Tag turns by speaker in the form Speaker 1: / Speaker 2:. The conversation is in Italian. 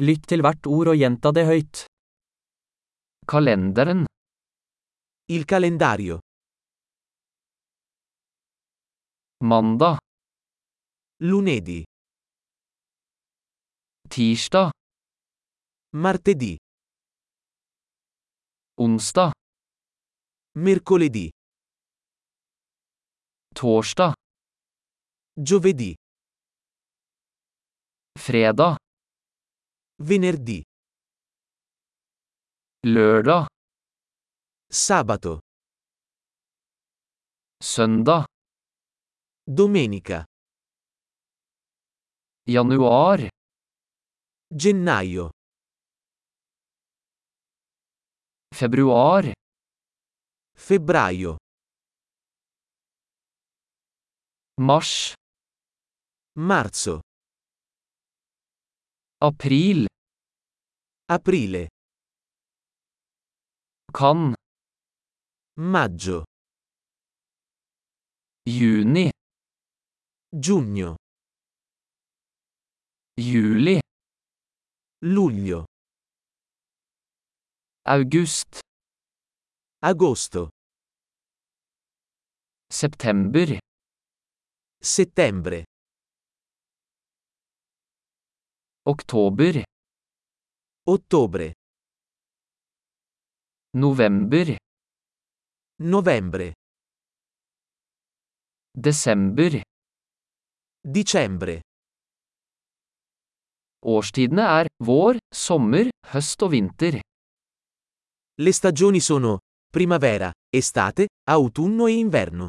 Speaker 1: Lytt til hvert ord og gjenta det høyt.
Speaker 2: Kalenderen.
Speaker 3: Il calendario.
Speaker 2: Mandag.
Speaker 3: Lunedì.
Speaker 2: Tirsdag.
Speaker 3: Martedì.
Speaker 2: Onsdag.
Speaker 3: Mercoledì.
Speaker 2: Torsdag.
Speaker 3: Giovedì.
Speaker 2: Fredag.
Speaker 3: Venerdì.
Speaker 2: Lørdag.
Speaker 3: Sabato.
Speaker 2: Søndag.
Speaker 3: Domenica.
Speaker 2: Januar.
Speaker 3: Gennaio.
Speaker 2: Februar.
Speaker 3: Febbraio.
Speaker 2: Mars.
Speaker 3: Marzo.
Speaker 2: April.
Speaker 3: Aprile.
Speaker 2: Kan.
Speaker 3: Maggio.
Speaker 2: Juni.
Speaker 3: Giugno.
Speaker 2: Juli.
Speaker 3: Luglio.
Speaker 2: August.
Speaker 3: Agosto.
Speaker 2: September.
Speaker 3: Settembre.
Speaker 2: Oktober.
Speaker 3: Ottobre.
Speaker 2: November.
Speaker 3: Novembre.
Speaker 2: Desember.
Speaker 3: Dicembre.
Speaker 2: Årstidene er vår, sommer, høst og vinter.
Speaker 3: Le stagioni sono primavera, estate, autunno e inverno.